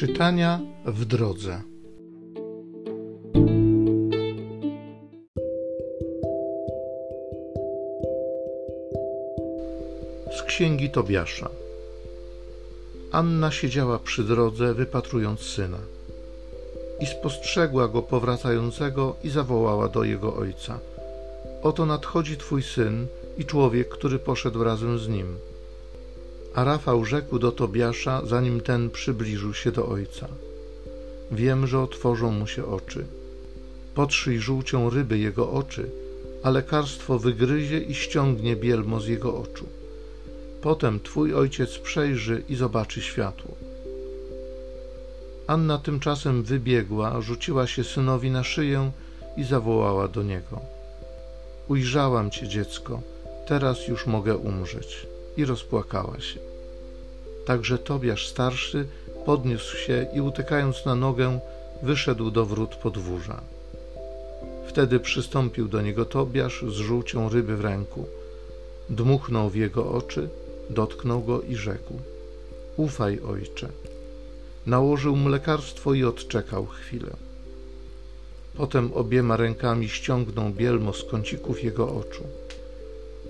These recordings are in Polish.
Czytania w drodze. Z księgi Tobiasza. Anna siedziała przy drodze, wypatrując syna. I spostrzegła go powracającego i zawołała do jego ojca: Oto nadchodzi twój syn i człowiek, który poszedł razem z nim a Rafał rzekł do Tobiasza, zanim ten przybliżył się do ojca: Wiem, że otworzą mu się oczy. Potrzyj żółcią ryby jego oczy, a lekarstwo wygryzie i ściągnie bielmo z jego oczu. Potem twój ojciec przejrzy i zobaczy światło. Anna tymczasem wybiegła, rzuciła się synowi na szyję i zawołała do niego: Ujrzałam cię, dziecko, teraz już mogę umrzeć i rozpłakała się. Także Tobiasz starszy podniósł się i utykając na nogę, wyszedł do wrót podwórza. Wtedy przystąpił do niego Tobiasz z żółcią ryby w ręku. Dmuchnął w jego oczy, dotknął go i rzekł: Ufaj, ojcze. Nałożył mu lekarstwo i odczekał chwilę. Potem obiema rękami ściągnął bielmo z kącików jego oczu.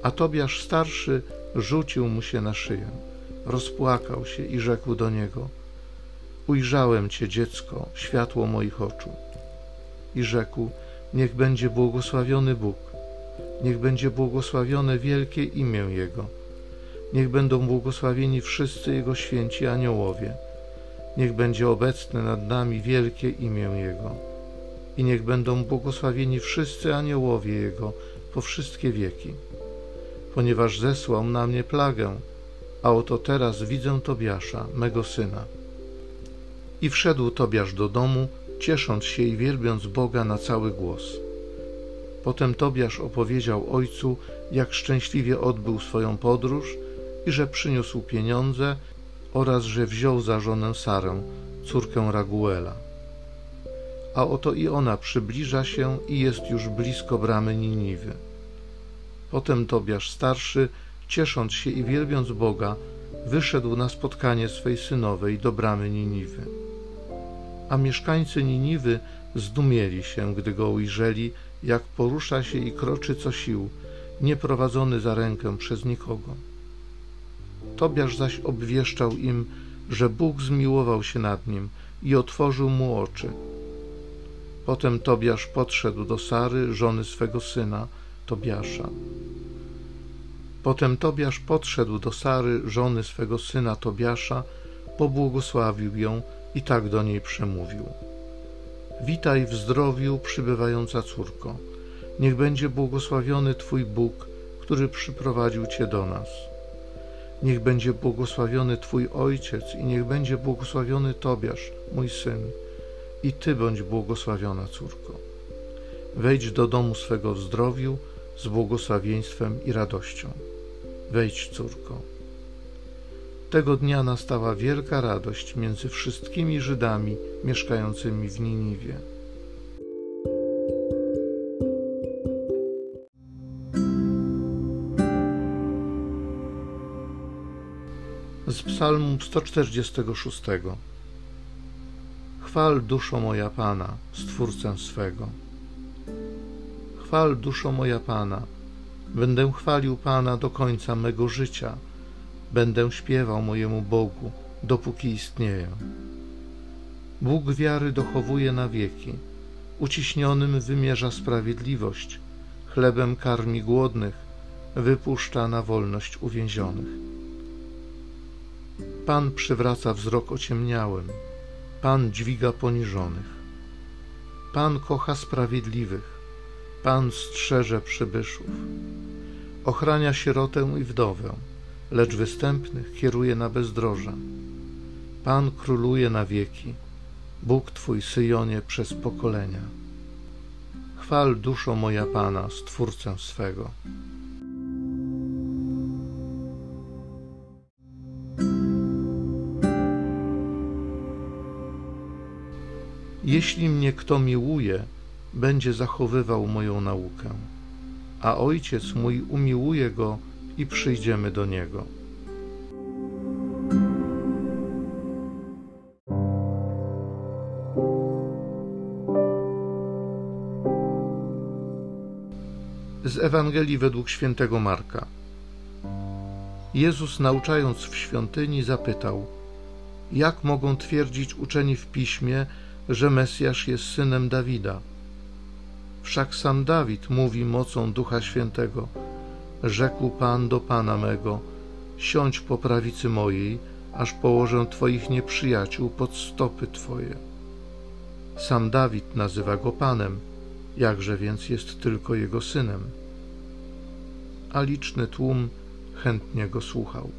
A Tobiasz starszy rzucił mu się na szyję, rozpłakał się i rzekł do niego: Ujrzałem cię, dziecko, światło moich oczu. I rzekł: Niech będzie błogosławiony Bóg, niech będzie błogosławione wielkie imię Jego, niech będą błogosławieni wszyscy Jego święci aniołowie, niech będzie obecne nad nami wielkie imię Jego, i niech będą błogosławieni wszyscy aniołowie Jego po wszystkie wieki ponieważ zesłał na mnie plagę, a oto teraz widzę Tobiasza, mego syna. I wszedł Tobiasz do domu, ciesząc się i wielbiąc Boga na cały głos. Potem Tobiasz opowiedział ojcu, jak szczęśliwie odbył swoją podróż i że przyniósł pieniądze oraz że wziął za żonę Sarę, córkę Raguela. A oto i ona przybliża się i jest już blisko bramy Niniwy. Potem Tobiasz starszy, ciesząc się i wielbiąc Boga, wyszedł na spotkanie swej synowej do bramy Niniwy. A mieszkańcy Niniwy zdumieli się, gdy go ujrzeli, jak porusza się i kroczy co sił, nieprowadzony za rękę przez nikogo. Tobiasz zaś obwieszczał im, że Bóg zmiłował się nad nim i otworzył mu oczy. Potem Tobiasz podszedł do Sary, żony swego syna, Tobiasza. Potem Tobiasz podszedł do Sary, żony swego syna Tobiasza, pobłogosławił ją i tak do niej przemówił. Witaj w zdrowiu, przybywająca córko. Niech będzie błogosławiony Twój Bóg, który przyprowadził Cię do nas. Niech będzie błogosławiony Twój ojciec i niech będzie błogosławiony Tobiasz, mój syn, i Ty bądź błogosławiona córko. Wejdź do domu swego w zdrowiu, z błogosławieństwem i radością. Wejdź, córko. Tego dnia nastała wielka radość między wszystkimi Żydami mieszkającymi w Niniwie. Z Psalmu 146 Chwal duszo moja Pana, Stwórcę swego. Chwal duszo moja Pana. Będę chwalił Pana do końca mego życia. Będę śpiewał mojemu Bogu, dopóki istnieję. Bóg wiary dochowuje na wieki. Uciśnionym wymierza sprawiedliwość. Chlebem karmi głodnych. Wypuszcza na wolność uwięzionych. Pan przywraca wzrok ociemniałym. Pan dźwiga poniżonych. Pan kocha sprawiedliwych Pan strzeże przybyszów. Ochrania sierotę i wdowę, lecz występnych kieruje na bezdroża. Pan króluje na wieki, Bóg Twój Syjonie przez pokolenia. Chwal duszo moja Pana, Stwórcę swego. Jeśli mnie kto miłuje, będzie zachowywał moją naukę, a Ojciec mój umiłuje go i przyjdziemy do niego. Z Ewangelii według świętego Marka. Jezus nauczając w świątyni zapytał: Jak mogą twierdzić uczeni w piśmie, że Mesjasz jest synem Dawida? Wszak sam Dawid mówi mocą Ducha Świętego: Rzekł Pan do Pana mego: Siądź po prawicy mojej, aż położę Twoich nieprzyjaciół pod stopy Twoje. Sam Dawid nazywa go Panem, jakże więc jest tylko jego synem. A liczny tłum chętnie go słuchał.